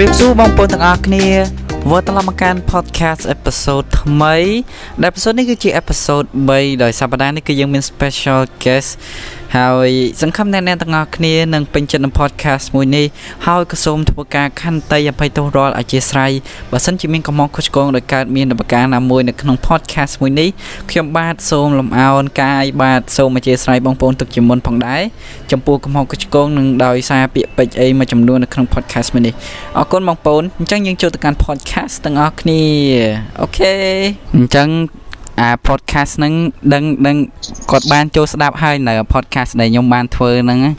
រាបសួរបងប្អូនទាំងអស់គ្នាវិលត្រឡប់មកកាន់ podcast episode ថ្មីដែល episode នេះគឺជា episode 3ដោយសប្តាហ៍នេះគឺយើងមាន special guest ហើយសង្ឃឹមអ្នកអ្នកទាំងអស់គ្នានឹងពេញចិត្តនឹង podcast មួយនេះហើយក៏សូមធ្វើការខន្តីអភ័យទោសរាល់អធិស្ឋានបើសិនជាមានកំហុសខុសឆ្គងដោយកើតមានប្រការណាមួយនៅក្នុង podcast មួយនេះខ្ញុំបាទសូមលំអោនកាយបាទសូមអធិស្ឋានបងប្អូនទុកជាមុនផងដែរចំពោះកំហុសខុសឆ្គងនឹងដោយសារពាក្យពេចន៍អីមួយចំនួននៅក្នុង podcast មួយនេះអរគុណបងប្អូនអញ្ចឹងយើងចូលទៅកាន់ podcast ទាំងអស់គ្នាអូខេអញ្ចឹង អា podcast ហ្នឹងដឹងដឹងគាត់បានចូលស្ដាប់ហើយនៅ podcast ដែលខ្ញុំបានធ្វើហ្នឹងណា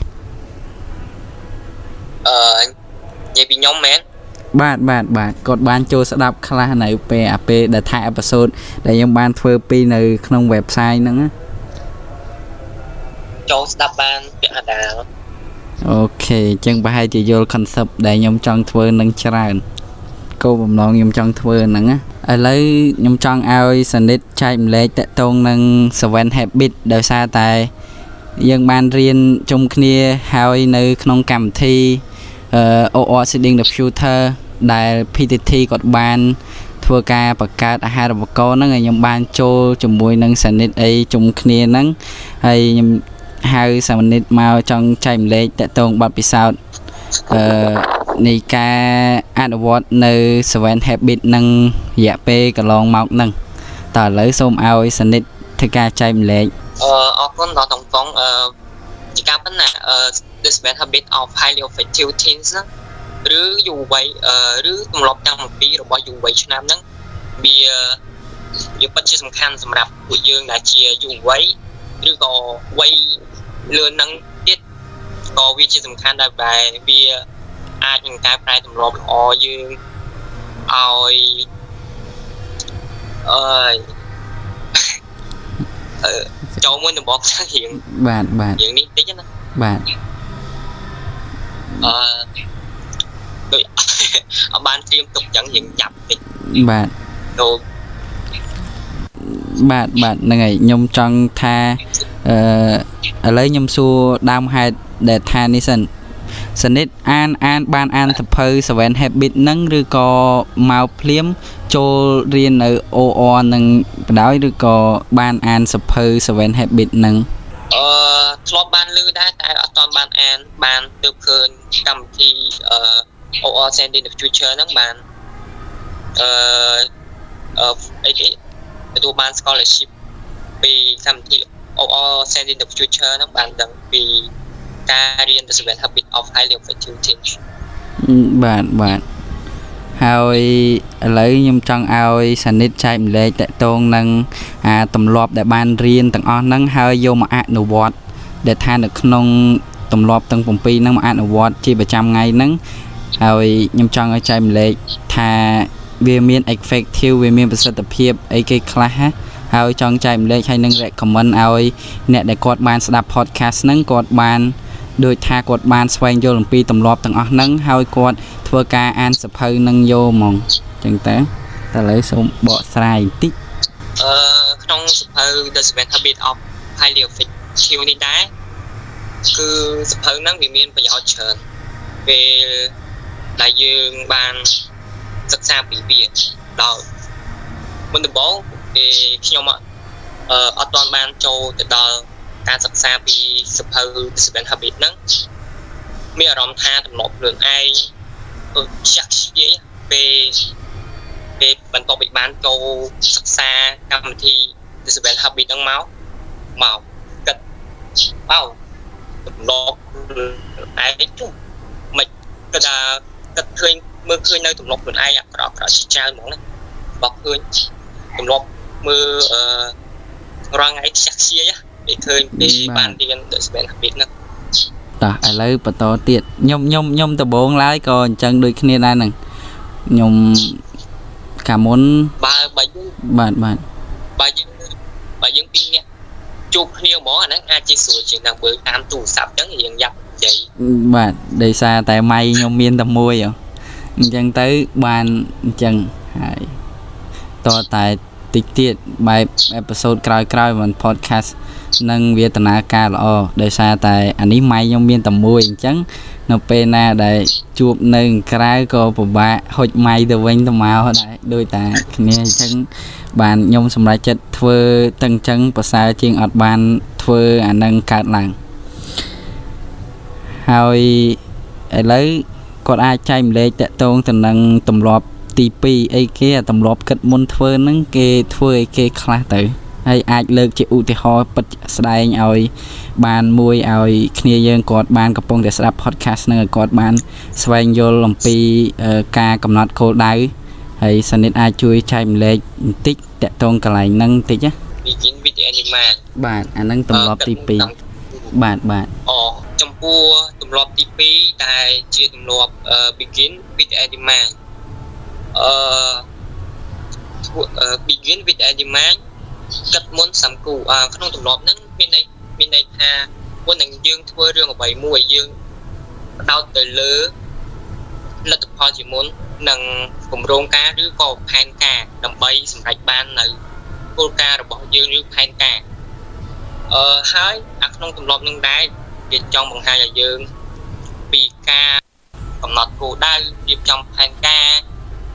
អឺនិយាយពីខ្ញុំមែនបាទបាទបាទគាត់បានចូលស្ដាប់ខ្លះនៅពេលអាពេលដែលថែអេពីសូតដែលខ្ញុំបានធ្វើពីនៅក្នុង website ហ្នឹងណាចូលស្ដាប់បានពាក់កណ្ដាលអូខេអញ្ចឹងប្រហែលជាយល់ concept ដែលខ្ញុំចង់ធ្វើនឹងច្រើនគោលបំណងខ្ញុំចង់ធ្វើហ្នឹងណា ឥឡូវខ្ញុំចង់ឲ្យសនិតចែកម្លែកតកតងនឹង7 habit ដោយសារតែយើងបានរៀនជុំគ្នាហើយនៅក្នុងកម្មវិធីអឺ OR Seeding the Future ដែល PTT គាត់បានធ្វើការបង្កើតអាហារូបករណ៍ហ្នឹងហើយខ្ញុំបានចូលជាមួយនឹងសនិតអីជុំគ្នាហ្នឹងហើយខ្ញុំហៅសាមនិតមកចង់ចែកម្លែកតកតងបទពិសោធន៍អឺ នៃការអនុវត្តនៅ7 habit នឹងរយៈពេលកន្លងមកហ្នឹងតើឥឡូវសូមឲ្យសនិតធ្វើការចែកម្លែកអឺអរគុណដល់តងតងអឺជាការប៉ុណ្ណាអឺ this bad habit of highly effective teens ណាឬយុវវ័យអឺឬទម្លាប់ទាំងពីររបស់យុវវ័យឆ្នាំហ្នឹងវាវាពិតជាសំខាន់សម្រាប់ពួកយើងដែលជាយុវវ័យឬក៏វ័យលឿនហ្នឹងទៀតក៏វាជាសំខាន់ដែរបែរវា អាចនឹងកែប្រែទម្លាប់ល្អយើងឲ្យអើយអឺចូលមួយដំបូងទៅរៀងបាទបាទរៀងនេះតិចណាបាទអឺដូចអត់បានត្រៀមទុកចឹងរៀងចាប់តិចបាទទៅបាទបាទហ្នឹងហើយខ្ញុំចង់ថាអឺឥឡូវខ្ញុំសួរដើមហេតុដែលថានេះសិន សនិតអានអានបានអានសភៅ7 habit ហ្នឹងឬក៏មកភ្លាមចូលរៀននៅ OR នឹងបដ ாய் ឬក៏បានអានសភៅ7 habit ហ្នឹងអឺធ្លាប់បានឮដែរតែអត់ទាន់បានអាន បានទើបឃើញកម្មវិធីអឺ OR Send in the Future ហ្នឹងបានអឺអឺអីគេទទួលបាន scholarship ពីកម្មវិធី OR Send in the Future ហ្នឹងបានដឹងពី ការរៀន The Seven Habits of Highly Effective Teens បាទបាទហើយឥឡូវខ្ញុំចង់ឲ្យសានិតចែកម្លែកតកតងនឹងអាទម្លាប់ដែលបានរៀនទាំងអស់ហ្នឹងហើយយកមកអនុវត្តដែលថានៅក្នុងទម្លាប់ទាំង7ហ្នឹងមកអនុវត្តជាប្រចាំថ្ងៃហ្នឹងហើយខ្ញុំចង់ឲ្យចែកម្លែកថាវាមាន effective វាមានប្រសិទ្ធភាពអីគេខ្លះណាហើយចង់ចែកម្លែកហើយនឹង recommend ឲ្យអ្នកដែលគាត់បានស្ដាប់ podcast ហ្នឹងគាត់បាន ដោយថាគាត់បានស្វែងយល់អំពីទម្លាប់ទាំងអស់ហ្នឹងហើយគាត់ធ្វើការអានសភៅនឹងយកហ្មងអញ្ចឹងតើតើឥឡូវសូមបកស្រាយបន្តិចអឺក្នុងសភៅ The Seven Habits of Highly Effective នេះដែរគឺសភៅហ្នឹងវាមានប្រយោជន៍ច្រើនពេលដែលយើងបានសិក្សាពីវាដោយមុនដំបូងពេលខ្ញុំអឺអត់ទាន់បានចូលទៅដល់ ការសិក្សាពីសភៅ The Seven Habits ហ្នឹងមានអារម្មណ៍ថាទំនាក់ខ្លួនឯងអឺខ្ជះខ្ជាយពេលពេលបន្ទាប់ពីបានចូលសិក្សាកម្មវិធី The Seven Habits ហ្នឹងមកមកគិតបោទំនាក់ខ្លួនឯងជុំមិនគិតថាគិតឃើញមើលឃើញនៅទំនាក់ខ្លួនឯងអាក្រក់អាក្រក់ជាច្រើនហ្មងណាបោកឃើញទំនាក់មើលអឺរងថ្ងៃខ្ជះខ្ជាយ ពេលឃើញពេលបានរៀន The Seven Habits ហ្នឹងតោះឥឡូវបន្តទៀតខ្ញុំខ្ញុំខ្ញុំដំបងឡើយក៏អញ្ចឹងដូចគ្នាដែរហ្នឹងខ្ញុំកាលមុនបើបើយើងបាទបាទបើយើងបើយើងពីរនាក់ជួបគ្នាហ្មងអាហ្នឹងអាចជាស្រួលជាងដល់មើលតាមទូរស័ព្ទអញ្ចឹងរៀងយ៉ាប់និយាយបាទដោយសារតែម៉ៃខ្ញុំមានតែមួយហ៎អញ្ចឹងទៅបានអញ្ចឹងហើយតតែតិចទៀតបែបអេពីសូតក្រោយៗមិន podcast នឹងវាដំណើរការល្អដោយសារតែអានេះម៉ៃខ្ញុំមានតែមួយអញ្ចឹងនៅពេលណាដែលជួបនៅក្រៅក៏ពិបាកហុចម៉ៃទៅវិញទៅមកដែរដោយតែគ្នាអញ្ចឹងបានខ្ញុំសម្រេចចិត្តធ្វើតឹងចឹងប្រសើរជាងអត់បានធ្វើអានឹងកើតឡើងហើយឥឡូវគាត់អាចចែកម្លែកតកតងទៅនឹងទម្លាប់ទី2អីគេទម្លាប់គិតមុនធ្វើហ្នឹងគេធ្វើអីគេខ្លះទៅ ហើយអាចលើកជាឧទាហរណ៍ពិតស្ដែងឲ្យបានមួយឲ្យគ្នាយើងគាត់បានកំពុងតែស្ដាប់ podcast នឹងឲ្យគាត់បាន ស្វែងយល់អំពីការកំណត់គោលដៅហើយសនិតអាចជួយចែកម្លែកបន្តិចតកតងកន្លែងហ្នឹងបន្តិចណា begin with the animal បាទអាហ្នឹងទម្លាប់ទី2បាទបាទអូចំពោះទម្លាប់ទី2ដែលជាទម្លាប់ begin with the animal អឺ begin with the animal គិតមុនសំគូក្នុងទម្លាប់ហ្នឹងមានន័យមានន័យថាមុននឹងយើងធ្វើរឿងអ្វីមួយយើងផ្ដោតទៅលើលទ្ធផលជាមុននិងគម្រោងការឬក៏ផែនការដើម្បីសម្រេចបាននៅគោលការណ៍របស់យើងឬផែនការអឺហើយអាក្នុងទម្លាប់នឹងដែរវាចង់បង្ហាញឲ្យយើងពីការកំណត់គោលដៅរៀបចំផែនការ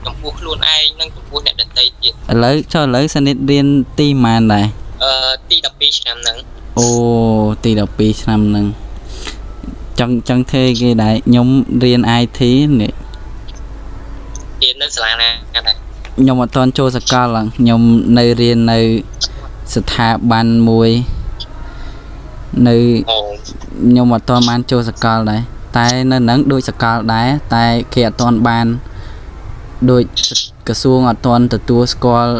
ចំពោះខ្លួនឯងនិងចំពោះអ្នកដទៃទៀតឥឡូវចុះឥឡូវសនិតរៀនទីម៉ានដែរអឺទី12ឆ្នាំហ្នឹងអូទី12ឆ្នាំហ្នឹងចង់ចង់ធ្វើគេដែរខ្ញុំរៀន IT នេះរៀននៅសាលាណាដែរខ្ញុំអត់ទាន់ចូលសកលឡើងខ្ញុំនៅរៀននៅស្ថាប័នមួយនៅខ្ញុំអត់ទាន់បានចូលសកលដែរតែនៅនឹងដូចសកលដែរតែគេអត់ទាន់បាន ដូចក្រសួងអត់ទាន់ទទួលស្គាល់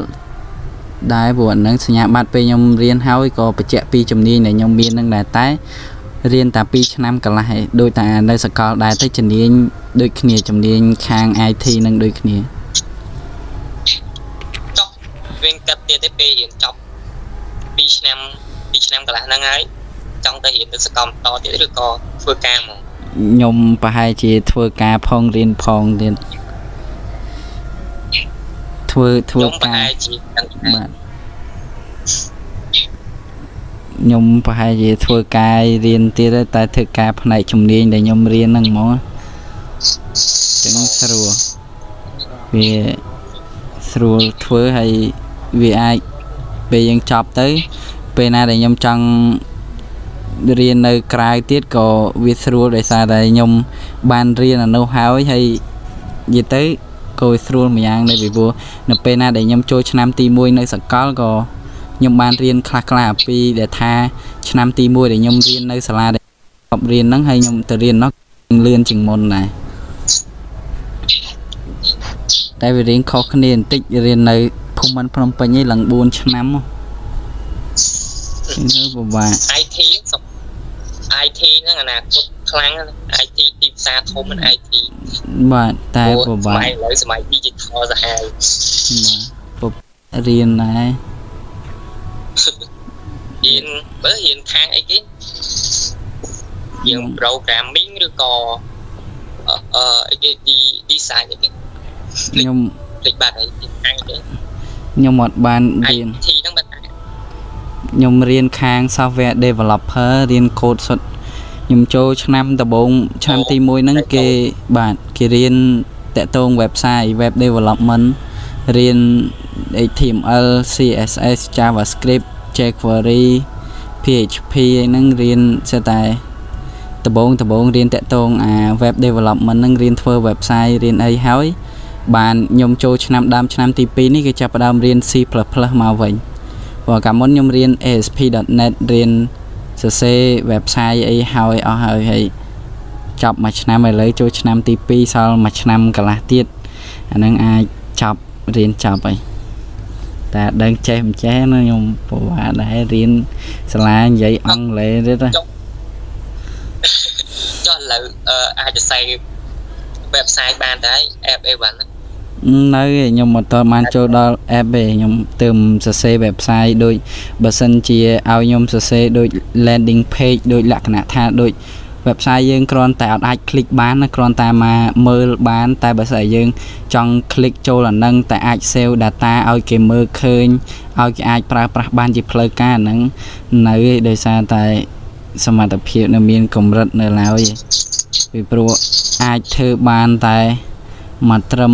ដែរព្រោះហ្នឹងសញ្ញាបត្រពេលខ្ញុំរៀនហើយក៏បញ្ជាក់ពីជំនាញដែលខ្ញុំមាននឹងដែរតែរៀនតែ2ឆ្នាំកន្លះឯងដូចតែនៅសកលដែរទៅជំនាញដូចគ្នាជំនាញខាង IT នឹងដូចគ្នាចុះវិញកាត់ទៀតទេពេលរៀនចប់2ឆ្នាំ2ឆ្នាំកន្លះហ្នឹងហើយចង់ទៅរៀនទៅសកលបន្តទៀតឬក៏ធ្វើការមកខ្ញុំប្រហែលជាធ្វើការផងរៀនផងទៀត ធ្វើធ្វើការបាទខ្ញុំប្រហែលជាធ្វើការរៀនទៀតតែធ្វើការផ្នែកជំនាញដែលខ្ញុំរៀនហ្នឹងហ្មងចឹងស្រួលវាស្រួលធ្វើហើយវាអាចពេលយើងចប់ទៅ ពេលណាដែលខ្ញុំចង់រៀននៅក្រៅទៀតក៏វាស្រួលដោយសារតែខ្ញុំបានរៀនអានោះហើយហើយនិយាយទៅ ក៏ស្រួលម្យ៉ាងនៅពីព្រោះនៅពេលណាដែលខ្ញុំចូលឆ្នាំទី1នៅសកលក៏ខ្ញុំបានរៀនខ្លះខ្លះអំពីដែលថាឆ្នាំទី1ដែលខ្ញុំរៀននៅសាលាដែលប់រៀនហ្នឹងហើយខ្ញុំទៅរៀននោះលឿនជាងមុនដែរតែវារៀនខុសគ្នាបន្តិចរៀននៅភូមិន្ទភ្នំពេញឯងឡើង4ឆ្នាំហ្នឹងពិបាក IT IT ហ្នឹងអនាគត ខ្លាំង IT ទីផ្សារធំមិន IT បាទតែពិបាកសម័យឥឡូវសម័យ digital សាហាវបាទរៀនដែររៀនបើរៀនខាងអីគេយើង programming ឬក៏អឺអីគេ design អីគេខ្ញុំភ្លេចបាត់ហើយខាងអីគេខ្ញុំអត់បានរៀន IT ហ្នឹងបាត់ខ្ញុំរៀនខាង software developer រៀនកូដសុទ្ធ ខ្ញុំចូលឆ្នាំដំបូងឆ្នាំទី1ហ្នឹងគេបាទគេរៀនតាក់ទង website web development រៀន HTML CSS JavaScript jQuery PHP ហ្នឹងរៀនសិតតែដំបូងដំបូងរៀនតាក់ទងអា web development ហ្នឹងរៀនធ្វើ website រៀនអីហើយ បានខ្ញុំចូលឆ្នាំដើមឆ្នាំទី2នេះគេចាប់ផ្ដើមរៀន C++ មកវិញព្រោះកាលមុនខ្ញុំរៀន ASP.NET រៀន សរសេរ website អីហើយអស់ហើយហើយចប់មួយឆ្នាំឥឡូវចូលឆ្នាំទី2សល់មួយឆ្នាំកន្លះទៀតអានឹងអាចចប់រៀនចប់ហើយតែដឹងចេះមិនចេះណាខ្ញុំពិបាកដែររៀនសាលានិយាយអង់គ្លេសទៀតណាចុះឥឡូវអាចសរសេរ website បានដែរ app អីបានហ្នឹង នៅខ្ញុំអត់តបានចូលដល់ app ទេខ្ញុំទើបសរសេរ website ដូចបើសិនជាឲ្យខ្ញុំសរសេរដូច landing page ដូចលក្ខណៈថាដូច website យើងគ្រាន់តែអត់អាច click បានណាគ្រាន់តែមកមើលបាន តែបើស្អីយើង ចង់ click ចូលអានឹងតែអាច save data ឲ្យគេមើលឃើញឲ្យគេអាចប្រើប្រាស់បានជាផ្លូវការហ្នឹងនៅដោយសារតែសមត្ថភាពនៅមានកម្រិតនៅឡើយពីព្រោះអាចធ្វើបានតែ មកត្រឹម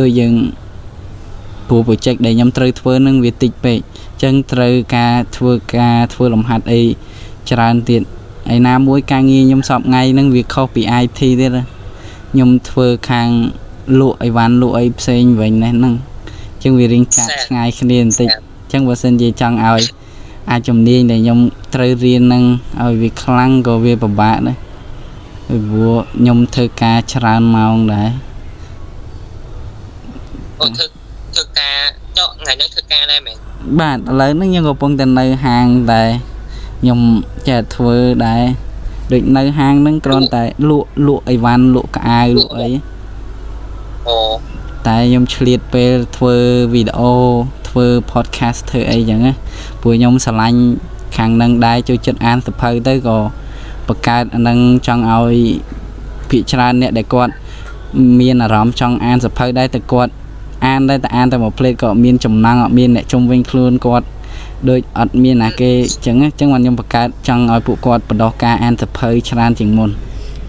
ដូចយើងព្រោះ project ដែលខ្ញុំត្រូវធ្វើនឹងវាតិចពេកអញ្ចឹងត្រូវការធ្វើការធ្វើលំហាត់អីច្រើនទៀតឯណាមួយការងារខ្ញុំសពថ្ងៃហ្នឹងវាខុសពី IT ទៀតខ្ញុំធ្វើខាងលក់អីវ៉ាន់លក់អីផ្សេងវិញនេះហ្នឹងអញ្ចឹងវារៀងកាត់ឆ្ងាយគ្នាបន្តិចអញ្ចឹងបើសិនជាចង់ឲ្យអាចជំនាញដែលខ្ញុំត្រូវរៀននឹងឲ្យវាខ្លាំងក៏វាពិបាកដែរពីព្រោះខ្ញុំធ្វើការច្រើនម៉ោងដែរ អូធ្វើធ្វើការចុះថ្ងៃនេះធ្វើការដែរមែនបាទឥឡូវហ្នឹងខ្ញុំកំពុងតែនៅហាងដែរខ្ញុំចេះធ្វើដែរដូចនៅហាងហ្នឹងគ្រាន់តែលក់លក់អីវ៉ាន់លក់កៅអៅលក់អីអូតែខ្ញុំឆ្លៀតពេលធ្វើវីដេអូធ្វើ podcast ធ្វើអីចឹងណាព្រោះខ្ញុំស្រឡាញ់ខាងហ្នឹងដែរចូលចិត្តអានសភៅទៅក៏បង្កើតអាហ្នឹងចង់ឲ្យភាគច្រើនអ្នកដែលគាត់មានអារម្មណ៍ចង់អានសភៅដែរតែគាត់ អានដែរតែអានតែមួយភ្លេតក៏មានចំណងអត់មានអ្នកជុំវិញខ្លួនគាត់ដូចអត់មានណាគេអញ្ចឹងអញ្ចឹងបានខ្ញុំបង្កើតចង់ឲ្យពួកគាត់បដោះការអានសភៅច្រើនជាងមុន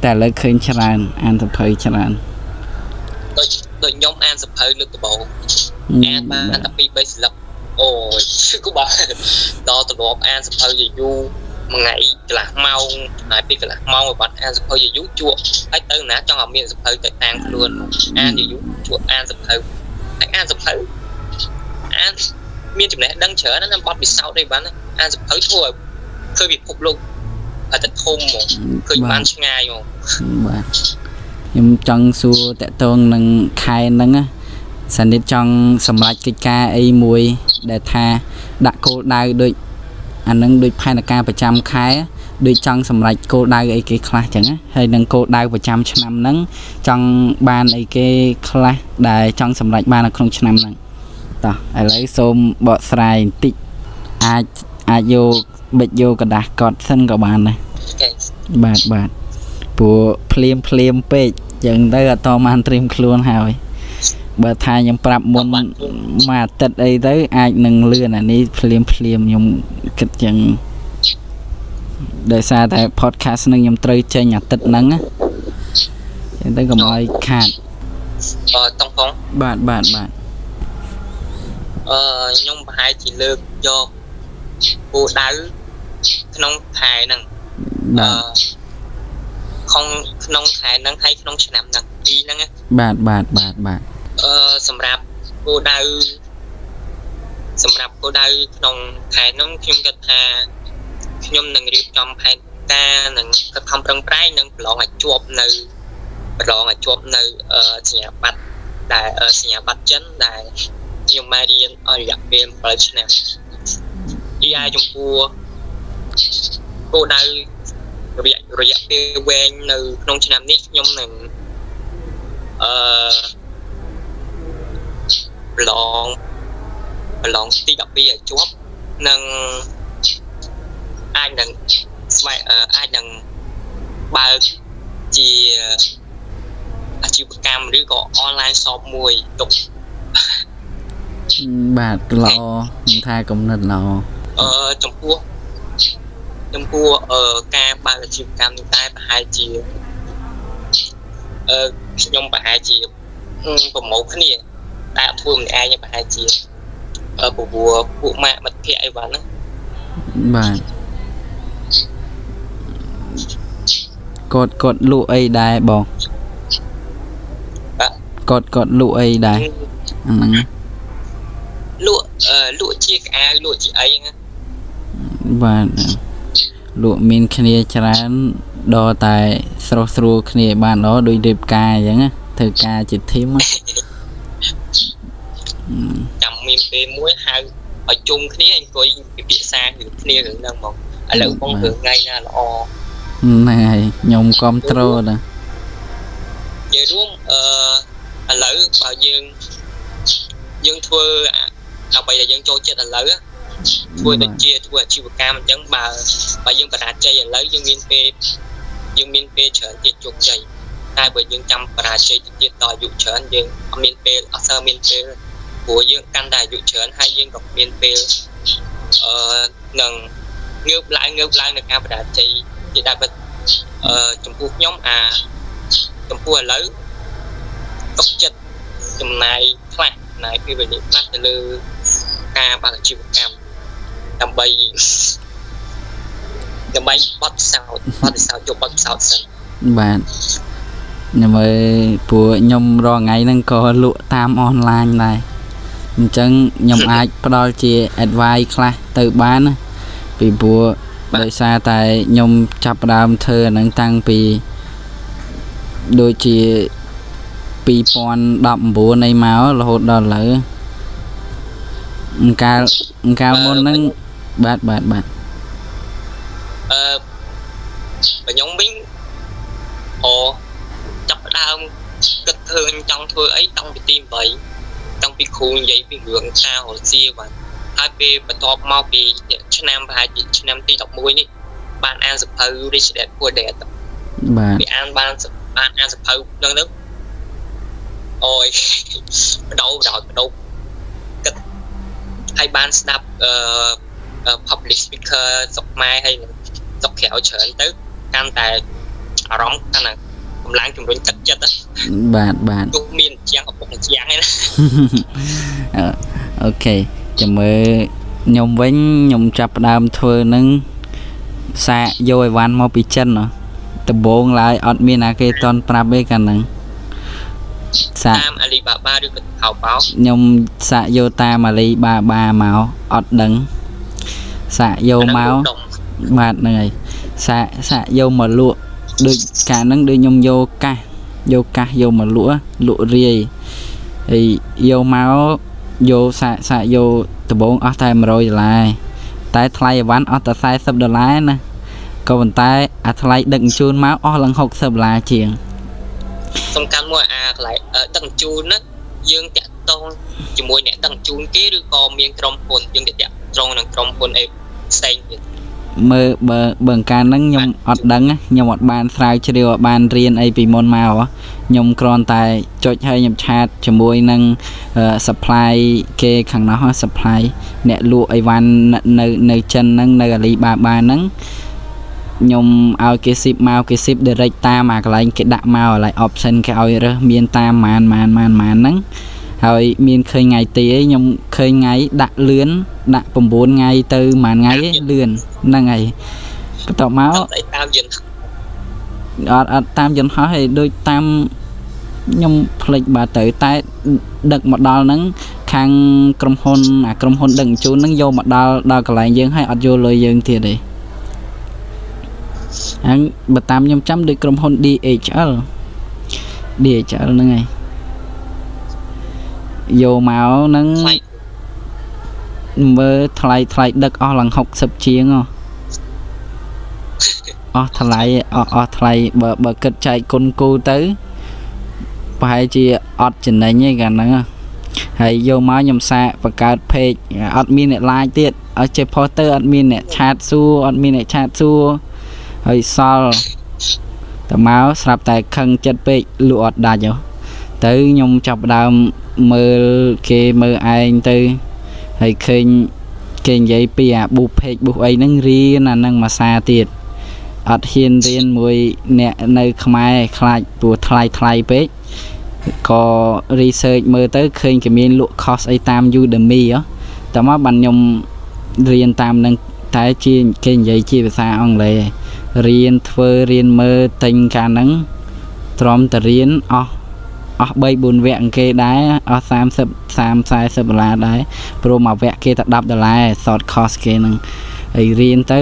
តែឥឡូវឃើញច្រើនអានសភៅច្រើនដូចដូចខ្ញុំអានសភៅលើកដំបូងអានបានតែពី3ស្លឹកអូយគឺបាទដល់ទម្លាប់អានសភៅយូរមួយថ្ងៃកន្លះម៉ោងហើយពីកន្លះម៉ោងឲ្យបាត់អានសភៅយូរជក់ហើយទៅណាចង់ឲ្យមានសភៅទៅតាមខ្លួនអានយូរជក់អានសភៅហើយ អានសភៅអានមានចំណេះដឹងច្រើនណាស់បត់ពិសោធន៍អីបានអានសភៅធ្វើឲ្យឃើញពិភពលោកអត់ទៅធំហ្មងឃើញបានឆ្ងាយហ្មងបាទខ្ញុំចង់សួរតកតងនឹងខែហ្នឹងណាសានិតចង់សម្រេចកិច្ចការអីមួយដែលថាដាក់គោលដៅដូចអានឹងដូចផែនការប្រចាំខែ ដូចចង់សម្រេចគោលដៅអីគេខ្លះចឹងណាហើយនឹងគោលដៅប្រចាំឆ្នាំហ្នឹងចង់បានអីគេខ្លះដែលចង់សម្រេចបាននៅក្នុងឆ្នាំហ្នឹងតោះឥឡូវសូមបកស្រាយបន្តិចអាចអាចយកបិចយកกระดาษកត់សិនក៏បានដែរបាទបាទព្រោះភ្លាមភ្លាមពេកចឹងទៅអត់តបានត្រៀមខ្លួនហើយបើថាខ្ញុំប្រាប់មុនមួយអាទិត្យអីទៅអាចនឹងលឿនអានេះភ្លាមភ្លាមខ្ញុំគិតចឹង ដោយសារតែ podcast នឹងខ្ញុំត្រូវចេញអាទិត្យហ្នឹងណាចឹងទៅកុំឲ្យខាតអឺតុងផងបាទបាទបាទអឺខ្ញុំប្រហែលជាលើកយកគោលដៅក្នុងខែហ្នឹងអឺក្នុងក្នុងខែហ្នឹងហើយក្នុងឆ្នាំហ្នឹងពីរហ្នឹងបាទបាទបាទបាទអឺសម្រាប់គោលដៅសម្រាប់គោលដៅក្នុងខែហ្នឹងខ្ញុំគិតថា ខ្ញុំនឹងរៀបចំផែនការនិងខិតខំប្រឹងប្រែងនិងប្រឡងឲ្យជាប់នៅប្រឡងឲ្យជាប់នៅសញ្ញាបត្រដែលសញ្ញាបត្រចិនដែលខ្ញុំបានរៀនអស់រយៈពេល7ឆ្នាំទីឯចំពោះគោលដៅរយៈរយៈពេលវែងនៅក្នុងឆ្នាំនេះខ្ញុំនឹងអឺប្រឡងប្រឡងទី12ឲ្យជាប់នឹង អាចនឹងស្វែងអាចនឹងបើកជាអាជីវកម្មឬក៏អនឡាញ shop មួយទុកបាទល្អមិនថាកំណត់ល្អអឺចំពោះចំពោះអឺការបើកអាជីវកម្មនេះតែប្រហែលជាអឺខ្ញុំប្រហែលជាប្រមូលគ្នាតែអត់ធ្វើម្នាក់ឯងប្រហែលជាអឺព្រោះពួកម៉ាក់មិត្តភ័ក្តិអីវ៉ាន់ហ្នឹងបាទ គាត់គាត់លក់អីដែរបងគាត់គាត់លក់អីដែរហ្នឹងលក់អឺលក់ជាកៅលក់ជាអីហ្នឹងបាទលក់មានគ្នាច្រើនដល់តែស្រស់ស្រួលគ្នាបានដល់ដូចរៀបការអញ្ចឹងធ្វើការជាធីមចាំមានពេលមួយហៅឲ្យជុំគ្នាអង្គុយពិភាក្សារឿងគ្នារឿងហ្នឹងហ្មងឥឡូវបងរឿងថ្ងៃណាល្អ ហ្នឹងហើយខ្ញុំគ្រប់ត្រូលណានិយាយរួមអឺឥឡូវបើយើងយើងធ្វើអ្វីដែលយើងចូលចិត្តឥឡូវធ្វើដូចជាធ្វើអាជីវកម្មអញ្ចឹងបើបើយើងបរាជ័យឥឡូវយើងមានពេលយើងមានពេលច្រើនទៀតជោគជ័យតែបើយើងចាំបរាជ័យទៀតដល់អាយុច្រើនយើងអត់មានពេលអត់សូវមានពេលព្រោះយើងកាន់តែអាយុច្រើនហើយយើងក៏មានពេលអឺនឹងងើបឡើងងើបឡើងនៅការបរាជ័យ ជាដែរបើអឺចំពោះខ្ញុំអាចំពោះឥឡូវទុកចិត្តចំណាយខ្លះចំណាយពេលវេលាខ្លះទៅលើការបើកអាជីវកម្មដើម្បីដើម្បីបត់ពិសោធន៍បត់ពិសោធន៍យកបត់ពិសោធន៍សិនបាទខ្ញុំមើលព្រោះខ្ញុំរាល់ថ្ងៃហ្នឹងក៏លក់តាមអនឡាញដែរអញ្ចឹងខ្ញុំអាចផ្ដល់ជា advice ខ្លះទៅបានណាពីព្រោះ ដោយសារតែខ្ញុំចាប់ផ្ដើមធ្វើអាហ្នឹងតាំងពីដូចជា2019នៃមករហូតដល់ឥឡូវអង្កាលអង្កាលមុនហ្នឹងបាទបាទបាទអឺខ្ញុំវិញអូចាប់ផ្ដើមគិតធ្វើចង់ធ្វើអីតាំងពីទី8តាំងពីគ្រូនិយាយពីរឿងការរសៀបាទ ហើយពេលបន្ទាប់មកពីឆ្នាំប្រហែលជាឆ្នាំទី11នេះបានអានសភៅ Rich Dad Poor Dad បាទពីអានបានបានអានសភៅនឹងទៅអូយបដោបដោបដោគិតហើយបានស្ដាប់អឺ public speaker ស្រុកខ្មែរហើយនឹងស្រុកក្រៅច្រើនទៅកាន់តែអារម្មណ៍កាន់តែកម្លាំងជំរុញទឹកចិត្តបាទបាទទោះមានជាងឪពុកជាងឯណាអូខេ ចាំមើលខ្ញុំវិញខ្ញុំចាប់ផ្ដើមធ្វើនឹងសាកយកអីវ៉ាន់មកពីចិនដំបងឡើយអត់មានអាគេតន់ប្រាប់ទេកាលហ្នឹងសាកតាម Alibaba ឬក៏ Taobao ខ្ញុំសាកយកតាម Alibaba មកអត់ដឹងសាកយកមកបាទហ្នឹងហើយសាកសាកយកមកលក់ដូចកាលហ្នឹងដូចខ្ញុំយកកាសយកកាសយកមកលក់លក់រាយហើយយកមក យកសាកសាកយកដំបងអស់តែ100ដុល្លារតែថ្លៃអីវ៉ាន់អស់តែ40ដុល្លារណាក៏ប៉ុន្តែអាថ្លៃដឹកជញ្ជូនមកអស់ឡើង60ដុល្លារជាងសំខាន់មួយអាកន្លែងដឹកជញ្ជូនហ្នឹងយើងតាក់ទងជាមួយអ្នកដឹកជញ្ជូនគេឬក៏មានក្រុមហ៊ុនយើងតាក់ទងនឹងក្រុមហ៊ុនអីផ្សេងទៀត មើលបើបើកាលហ្នឹងខ្ញុំអត់ដឹងខ្ញុំអត់បានស្រាវជ្រាវបានរៀនអីពីមុនមកខ្ញុំគ្រាន់តែចុចឲ្យខ្ញុំឆាតជាមួយនឹង supply គេខាងនោះ supply អ្នកលក់អីវ៉ាន់នៅនៅចិនហ្នឹងនៅ Alibaba ហ្នឹងខ្ញុំឲ្យគេស៊ីបមកគេស៊ីប direct តាមអាកន្លែងគេដាក់មកកន្លែង option គេឲ្យរើសមានតាមម៉ានម៉ានម៉ានម៉ានហ្នឹង ហើយមានឃើញថ្ងៃទីឯងខ្ញុំឃើញថ្ងៃដាក់លឿនដាក់9ថ្ងៃទៅមួយថ្ងៃលឿនហ្នឹងហើយបន្ទាប់មកតាមយន្តអត់អត់តាមយន្តហោះឯងដូចតាមខ្ញុំភ្លេចបាទទៅតែដឹកមកដល់ហ្នឹងខាងក្រុមហ៊ុនអាក្រុមហ៊ុនដឹកជញ្ជូនហ្នឹងយកមកដល់ដល់កន្លែងយើងហើយអត់យកលុយយើងទៀតទេហើយបើតាមខ្ញុំចាំដូចក្រុមហ៊ុន DHL DHL ហ្នឹងហើយ យកមកហ្នឹងមើលថ្លៃថ្លៃដឹកអស់ឡើង60ជាងអស់ថ្លៃអស់អស់ថ្លៃបើបើគិតចែកគុណគូទៅប្រហែលជាអត់ចំណេញទេកាលហ្នឹងហើយយកមកខ្ញុំសាកបង្កើត page អត់មានអ្នក like ទៀតអត់ចេះ poster អត់មានអ្នកឆាតសួរអត់មានអ្នកឆាតសួរហើយសល់តែមកស្រាប់តែខឹងចិត្តពេកលក់អត់ដាច់ហ៎ ទៅខ្ញុំចាប់ដើមមើលគេមើលឯងទៅហើយឃើញគេនិយាយពីអាប៊ូពេកប៊ូអីហ្នឹងរៀនអាហ្នឹងមួយសាទៀតអត់ហ៊ានរៀនមួយអ្នកនៅខ្មែរខ្លាចព្រោះថ្លៃថ្លៃពេកក៏ research មើលទៅឃើញគេមានលក់ course អីតាម Udemy ហ៎តែមកបានខ្ញុំរៀនតាមនឹងតែជាគេនិយាយជាភាសាអង់គ្លេសរៀនធ្វើរៀនមើលទិញកាលហ្នឹងទ្រាំតែរៀនអស់ អស់3 4វគ្គគេដែរអស់30 30 40ដុល្លារដែរព្រោះមួយវគ្គគេតែ10ដុល្លារ short course គេហ្នឹងហើយរៀនទៅ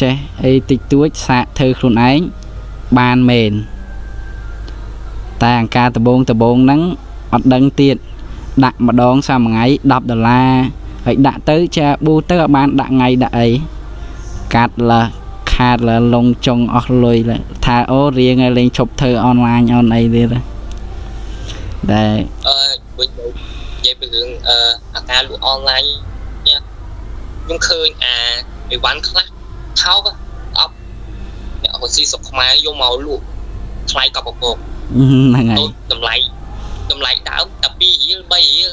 ចេះអីតិចតួចសាកធ្វើខ្លួនឯងបានមែនតែអង្ការដបងដបងហ្នឹងអត់ដឹងទៀតដាក់ម្ដងសាមួយថ្ងៃ10ដុល្លារហើយដាក់ទៅចាប៊ូទៅឲ្យបានដាក់ថ្ងៃដាក់អីកាត់លើខាតលើលងចុងអស់លុយថាអូរៀងឲ្យលេងឈប់ធ្វើអនឡាញអនអីទៀត ដែលអឺវិញនិយាយពីរឿងអឺអាការលក់អនឡាញខ្ញុំឃើញអាអីវ៉ាន់ខ្លះថោកអប់អ្នកកស៊ីស្រុកខ្មែរយកមកលក់ថ្លៃកប់ពពកហ្នឹងហើយដូចតម្លៃតម្លៃដើមតែ2រៀល3រៀល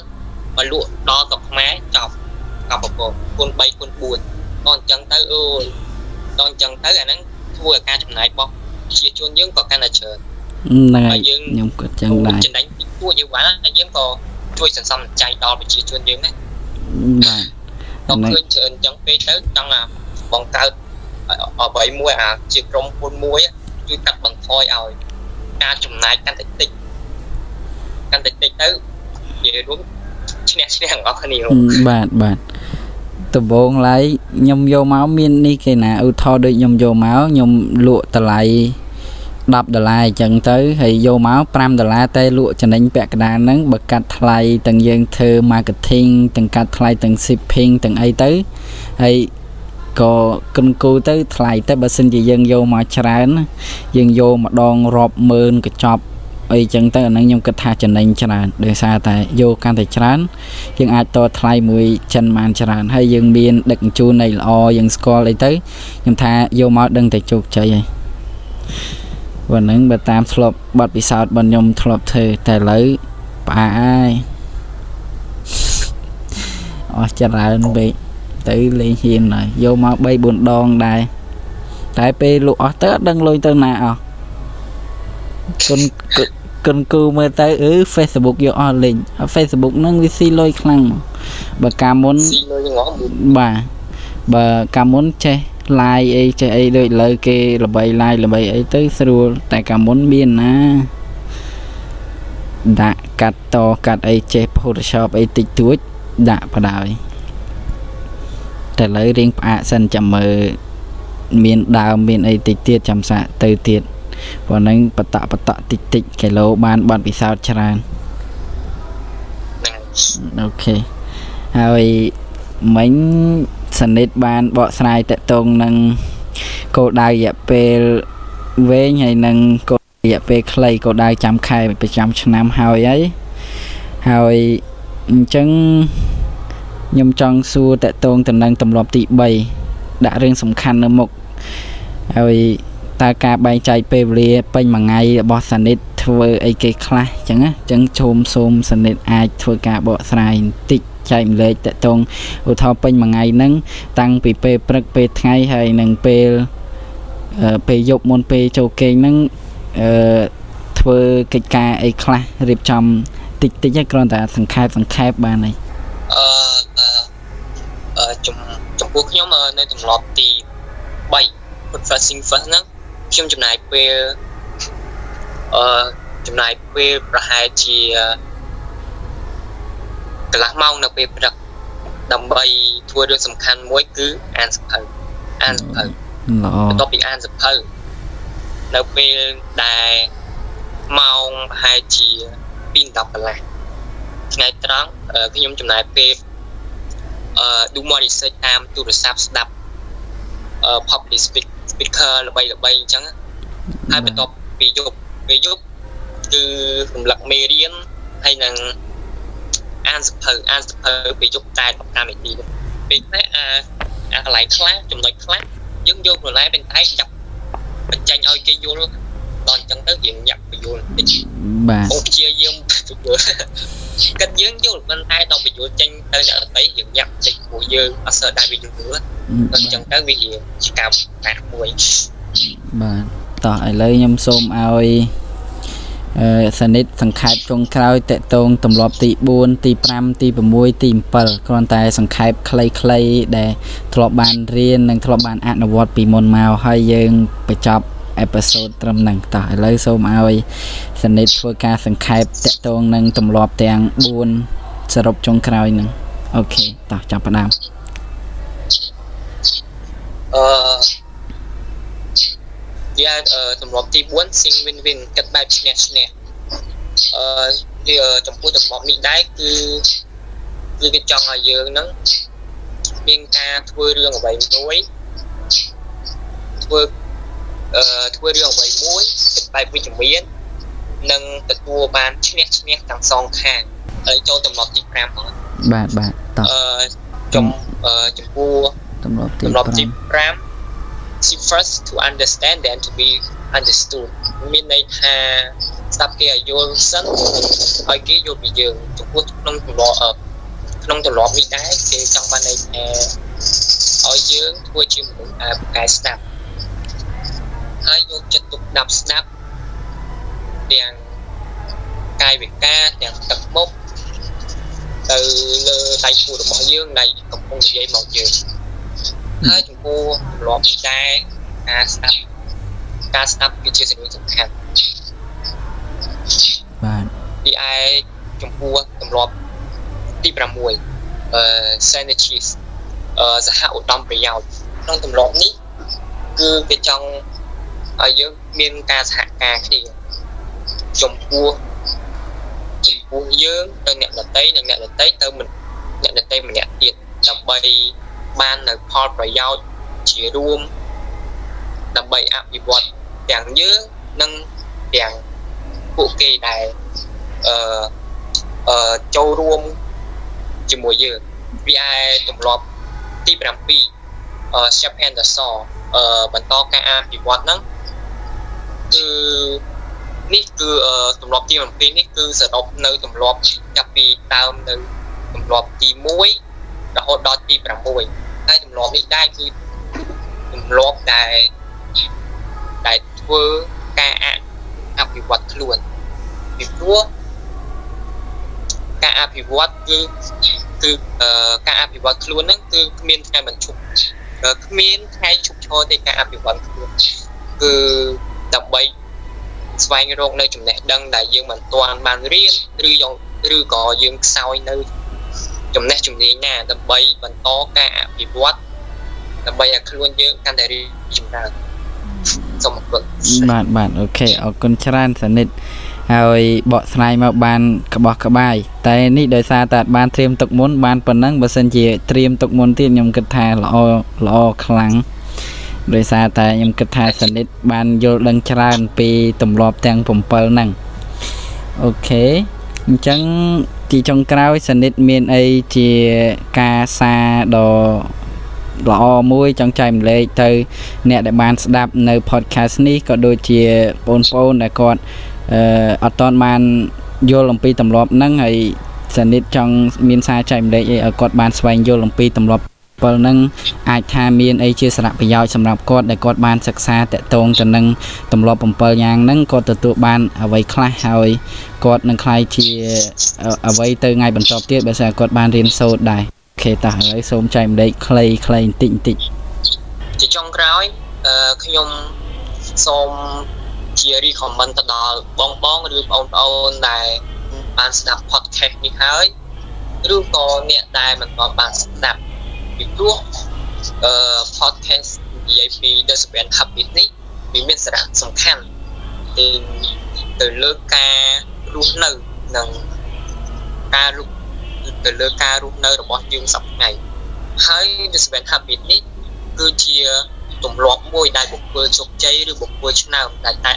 មកលក់ដល់ស្រុកខ្មែរចប់កប់ពពកគុណ3គុណ4ដល់អញ្ចឹងទៅអូយដល់អញ្ចឹងទៅអាហ្នឹងធ្វើឲ្យការចំណាយរបស់ប្រជាជនយើងក៏កាន់តែច្រើនហ្នឹងហើយហើយយើងខ្ញុំក៏ចឹងដែរចំណេញ ពីពួកយើងបានហើយយើងក៏ជួយសន្សំចៃដល់ប្រជាជនយើងដែរបាទដល់ហ្នឹងឃើញច្រើនអញ្ចឹងពេកទៅចង់អាបង្កើតអ្វីមួយអាជាក្រុមហ៊ុនមួយជួយកាត់បន្ថយឲ្យការចំណាយកាន់តែតិចកាន់តែតិចទៅនិយាយរួមឈ្នះឈ្នះទាំងអស់គ្នាបាទបាទដំបងឡើយខ្ញុំយកមកមាននេះគេណាឧទាហរណ៍ដូចខ្ញុំយកមកខ្ញុំលក់តម្លៃ 10ដុល្លារអញ្ចឹងទៅហើយយកមក5ដុល្លារតែលក់ចំណេញពាក់កណ្ដាលហ្នឹងបើកាត់ថ្លៃទាំងយើងធ្វើ marketing ទាំងកាត់ថ្លៃទាំង shipping ទាំងអីទៅហើយក៏គិនគូទៅថ្លៃតែបើសិនជាយើងយកមកច្រើនណាយើងយកម្ដងរាប់ម៉ឺនកញ្ចប់អីចឹងទៅអាហ្នឹងខ្ញុំគិតថាចំណេញច្រើនដោយសារតែយកកាន់តែច្រើនយើងអាចតថ្លៃមួយចិនបានច្រើនហើយយើងមានដឹកជញ្ជូននៃល្អយើងស្គាល់អីទៅខ្ញុំថាយកមកដឹងតែជោគជ័យហើយ วันហ្នឹងបើតាមធ្លាប់បတ်ពិសោធន៍របស់ខ្ញុំធ្លាប់ធ្វើតែឥឡូវផ្អាកហើយអស់ច្រើនពេកទៅលេងហ៊ានហើយយកមក3 4ដងដែរតែពេលលក់អស់ទៅអត់ដឹងលុយទៅណាអស់គុណគុណគុណគូមើលទៅអឺ Facebook យកអស់លេងហើយ Facebook ហ្នឹងវាស៊ីលុយខ្លាំងមកបើកាលមុន ស៊ីលុយងងមួយ បាទបើកាលមុនចេះ live អីចេះអីដូចឥឡូវគេល្បី live ល្បីអីទៅស្រួលតែកាលមុនមានណាដាក់កាត់តកាត់អីចេះ Photoshop អីតិចតួចដាក់បដ ாய் តែឥឡូវរៀងផ្អាកសិនចាំមើលមានដើមមានអីតិចទៀតចាំសាកទៅទៀតព្រោះហ្នឹងបតក់បតក់តិចតិចគីឡូបានបាត់ពិសោធន៍ច្រើនហ្នឹងអូខេហើយមិញ សនិតបានបកស្រាយតកតងនឹងគោលដៅរយៈពេលវែងហើយនឹងគោលរយៈពេលខ្លីគោលដៅចាំខែប្រចាំឆ្នាំហើយហើយហើយអញ្ចឹងខ្ញុំចង់សួរតកតងទៅនឹងទម្លាប់ទី3ដាក់រឿងសំខាន់នៅមុខហើយតើការបែងចែកពេលវេលាពេញមួយថ្ងៃរបស់សនិតធ្វើអីគេខ្លះអញ្ចឹងណាអញ្ចឹងជុំសូមសនិតអាចធ្វើការបកស្រាយបន្តិច ចែកម្លែកតកតងឧទាហរណ៍ពេញមួយថ្ងៃហ្នឹងតាំងពីពេលព្រឹកពេលថ្ងៃហើយនឹងពេលអឺពេលយប់មុនពេលចូលគេងហ្នឹងអឺធ្វើកិច្ចការអីខ្លះរៀបចំតិចតិចៗគ្រាន់តែសង្ខេបសង្ខេបបានហើយអឺអឺអឺចំចំពោះខ្ញុំអឺនៅទម្លាប់ទី3 food fasting first ហ្នឹងខ្ញុំចំណាយពេលអឺចំណាយពេលប្រហែលជា កន្លះម៉ោងនៅពេលព្រឹកដើម្បីធ្វើរឿងសំខាន់មួយគឺអានសភៅអានសភៅល្អបន្ទាប់ពីអានសភៅនៅពេលដែលម៉ោងប្រហែលជា2-10កន្លះថ្ងៃត្រង់អឺខ្ញុំចំណាយពេលអឺ do more research តាមទូរស័ព្ទស្ដាប់អឺ public speak- speaker ល្បីល្បីអញ្ចឹងហើយបន្ទាប់ពីយប់ពេលយប់គឺរំលឹកមេរៀនហើយនឹង អានសភៅអានសភៅពេលយកតែប្រកម្មនីតិពេលខ្លះអាអាកន្លែងខ្លះចំណុចខ្លះយើងយកប្រឡែប៉ុន្តែចាប់បញ្ចេញឲ្យគេយល់ដល់អញ្ចឹងទៅយើងញាក់បញ្យល់តិចបាទអូព្យាយាមបញ្យល់កាត់យើងយល់ប៉ុន្តែដល់បញ្យល់ចេញទៅអ្នកដទៃយើងញាក់តិចព្រោះយើងអត់សើដែរវាយល់អញ្ចឹងទៅវាជាកម្មណាស់មួយបាទតោះឥឡូវខ្ញុំសូមឲ្យ សនិតសង្ខេបចុងក្រោយតកតងទម្លាប់ទី4ទី5ទី6ទី7គ្រាន់តែសង្ខេបខ្លីៗដែលធ្លាប់បានរៀននិងធ្លាប់បានអនុវត្តពីមុនមកហើយយើងបញ្ចប់អេពីសូតត្រឹមហ្នឹងតោះឥឡូវសូមឲ្យសនិតធ្វើការសង្ខេបតកតងនឹងទម្លាប់ទាំង4សរុបចុងក្រោយហ្នឹងអូខេតោះចាប់ផ្ដើមអឺ យ៉ាអឺទម្លាប់ទី4 sing win win គិតបែបឈ្នះឈ្នះអឺវាចំពោះទម្លាប់នេះដែរគឺគឺគេចង់ឲ្យយើងហ្នឹងមានការធ្វើរឿងអ្វីមួយធ្វើអឺធ្វើរឿងអ្វីមួយគិតបែបវិជ្ជមាននិងទទួលបានឈ្នះឈ្នះទាំងសងខាងហើយចូលទម្លាប់ទី5ហ្នឹងបាទបាទតោះអឺចំអឺចំពោះទម្លាប់ទីទម្លាប់ទី5 5 see first to understand then to be understood មានន័យថាស្ដាប់គេឲ្យយល់សិនឲ្យគេយល់ពីយើងចំពោះក្នុងទម្លាប់ក្នុងទម្លាប់នេះដែរគេចង់បានន័យថាឲ្យយើងធ្វើជាមនុស្សដែលប្រកែស្ដាប់ហើយយកចិត្តទុកដាក់ស្ដាប់ទាំងកាយវិការទាំងទឹកមុខទៅលើដៃគូរបស់យើងដែលកំពុងនិយាយមកយើង ហើយចំពោះទម្លាប់នេះដែរការស្ដាប់ការស្ដាប់គឺជាสิ่ងសំខាន់បាទទីឯចំពោះទម្លាប់ទី6អឺ synergies អឺសហឧត្តមប្រយោជន៍ក្នុងទម្លាប់នេះគឺគេចង់ឲ្យយើងមានការសហការគ្នាចំពោះចំពោះយើងទៅអ្នកដតីនិងអ្នកដតីទៅអ្នកដតីម្នាក់ទៀតដើម្បី បាននៅផលប្រយោជន៍ជារួមដើម្បីអភិវឌ្ឍទាំងយើងនិងទាំងពួកគេដែលអឺអឺចូលរួមជាមួយយើងវាអាចទម្លាប់ទី7អឺ Japan the Saw អឺបន្តការអភិវឌ្ឍហ្នឹងគឺនេះគឺទម្លាប់ទី7នេះគឺសរុបនៅទម្លាប់ចាប់ពីដើមនៅទម្លាប់ទី1 រហូតដល់ទី6ហើយទម្លាប់នេះដែរគឺទម្លាប់ដែលដែលធ្វើការអភិវឌ្ឍខ្លួនពីព្រោះការអភិវឌ្ឍគឺគឺការអភិវឌ្ឍខ្លួនហ្នឹងគឺគ្មានថ្ងៃបញ្ឈប់គ្មានថ្ងៃឈប់ឈរទេការអភិវឌ្ឍខ្លួនគឺដើម្បីស្វែងរកនៅចំណេះដឹងដែលយើងមិនទាន់បានរៀនឬយកឬក៏យើងខ្សោយនៅ ចំណេះជំនាញណាដើម្បីបន្តការអភិវឌ្ឍដើម្បីឲ្យខ្លួនយើងកាន់តែរីកចម្រើនសូមអរគុណបាទបាទអូខេអរគុណច្រើនសានិតហើយបកស្រាយមកបានក្បោះក្បាយតែនេះដោយសារតែបានត្រៀមទុកមុនបានប៉ុណ្ណឹងបើសិនជាត្រៀមទុកមុនទៀតខ្ញុំគិតថាល្អល្អខ្លាំងដោយសារតែខ្ញុំគិតថាសនិតបានយល់ដឹងច្រើនពីទម្លាប់ទាំង7ហ្នឹងអូខេអញ្ចឹង ទីចុងក្រោយសនិតមានអីជាការសារដ៏ល្អមួយចង់ចែកម្លែកទៅ អ្នកដែលបានស្ដាប់នៅ podcast នេះក៏ដូចជាបងប្អូនដែលគាត់អឺអត់តន់បានយល់អំពីទម្លាប់ហ្នឹងហើយសនិតចង់មានសារចែកម្លែកអីឲ្យគាត់បានស្វែងយល់អំពីទម្លាប់ 7ហ្នឹងអាចថាមានអីជាសារៈប្រយោជន៍សម្រាប់គាត់ដែលគាត់បានសិក្សាតកតងទៅនឹងទម្លាប់7យ៉ាងហ្នឹងគាត់ទទួលបានអ្វីខ្លះហើយគាត់នឹងខ្លាយជាអ្វីទៅថ្ងៃបន្ទាប់ទៀតបើស្អីគាត់បានរៀនសូត្រដែរអូខេតោះហើយសូមចែកម្លែកខ្លីៗបន្តិចបន្តិចជាចុងក្រោយអឺខ្ញុំសូមជា recommend ទៅដល់បងបងឬបងប្អូនដែលបានស្ដាប់ podcast នេះហើយឬក៏អ្នកដែលមិនបានបានស្ដាប់ ពីព្រោះអឺ podcast និយាយពី The Seven Habits នេះវាមានសារៈសំខាន់ទៅទៅលើការរស់នៅនិងការរស់ទៅលើការរស់នៅរបស់យើងសប្តាហ៍ហើយ The Seven Habits នេះគឺជាទម្លាប់មួយដែលបុគ្គលជោគជ័យឬបុគ្គលឆ្នើមដែលតែ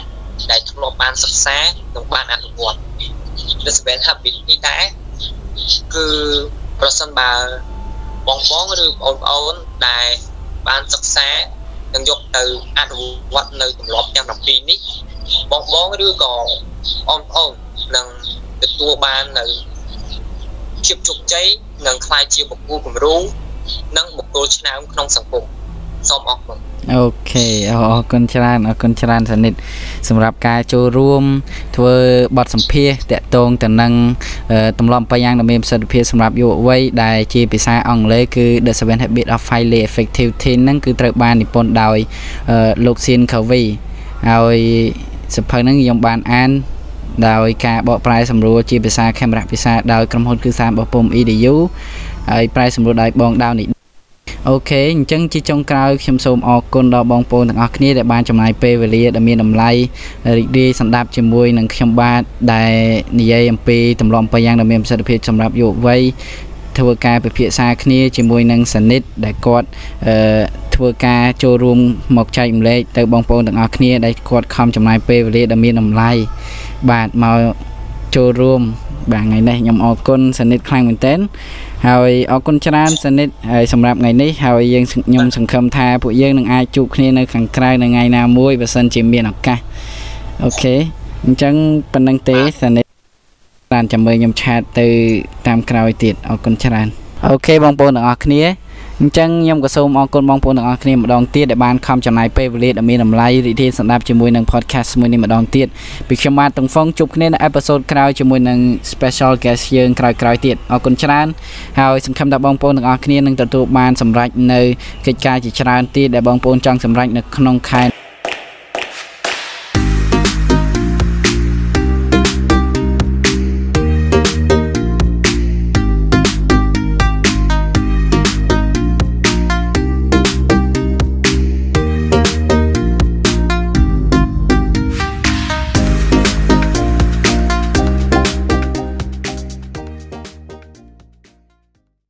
ដែលធ្លាប់បានសិក្សានិងបានអនុវត្ត The Seven Habits នេះដែរគឺប្រសិនបើ បងបងឬបងប្អូនដែលបានសិក្សានឹងយកទៅអនុវត្តនៅទម្លាប់ទាំង7នេះបងបងឬក៏បងប្អូននឹងទទួលបាននៅភាពជោគជ័យនិងក្លាយជាបុគ្គលគំរូនិងបុគ្គលឆ្នើមក្នុងសង្គមសូមអរគុណ អូខេអរគុណច្រើនអរគុណច្រើនសនិតសម្រាប់ការចូលរួម ធ្វើបទសម្ភាសតាក់ទងទៅនឹងទម្លាប់បញ្ញដ៏មានប្រសិទ្ធភាពសម្រាប់យុវវ័យដែលជាភាសាអង់គ្លេសគឺ The Seven Habits of Highly Effective Teen ហ្នឹងគឺត្រូវបាននិពន្ធដោយលោក Sean Covey ហើយសភៅហ្នឹងខ្ញុំបានអានដោយការបកប្រែសម្រួលជាភាសាខេមរៈភាសាដោយក្រុមហ៊ុនគឺសានបពុំ EDU ហើយប្រែសម្រួលដោយបងដាវនេះ អូខេអញ្ចឹងជាចុងក្រោយខ្ញុំសូមអរគុណដល់បងប្អូនទាំងអស់គ្នាដែលបានចំណាយពេលវេលាដ៏មានតម្លៃរីករាយសម្ដាប់ជាមួយនឹងខ្ញុំបាទដែលនិយាយអំពីទម្លាប់ប្រយ៉ាងដ៏មានប្រសិទ្ធភាពសម្រាប់យុវវ័យធ្វើការពិភាក្សាគ្នាជាមួយនឹងសនិតដែលគាត់អឺធ្វើការចូលរួមមកចែកម្លែកទៅបងប្អូនទាំងអស់គ្នាដែលគាត់ខំចំណាយពេលវេលាដ៏មានតម្លៃបាទមកចូលរួម បាទថ្ងៃនេះខ្ញុំអរគុណសនិតខ្លាំងមែនទែនហើយអរគុណច្រើនសនិតហើយសម្រាប់ថ្ងៃនេះហើយយើងខ្ញុំសង្ឃឹមថាពួកយើងនឹងអាចជួបគ្នានៅខាងក្រៅនៅថ្ងៃណាមួយបើសិនជាមានឱកាសអូខេអញ្ចឹងប៉ុណ្្នឹងទេសនិតបានចាំមើលខ្ញុំឆាតទៅតាមក្រោយទៀតអរគុណច្រើនអូខេបងប្អូនទាំងអស់គ្នា អញ្ចឹងខ្ញុំក៏សូមអរគុណបងប្អូនទាំងអស់គ្នាម្ដងទៀតដែលបានខំចំណាយពេលវេលាដ៏មានតម្លៃរីករាយស្ដាប់ជាមួយនឹង podcast មួយនេះម្ដងទៀតពីខ្ញុំបាទតុងហ្វុងជួបគ្នានៅអេពីសូតក្រោយជាមួយនឹង special guest យើងក្រោយៗទៀតអរគុណច្រើនហើយសង្ឃឹមថាបងប្អូនទាំងអស់គ្នានឹងទទួលបានសម្រេចនៅកិច្ចការជាច្រើនទៀតដែលបងប្អូនចង់សម្រេចនៅក្នុងខែ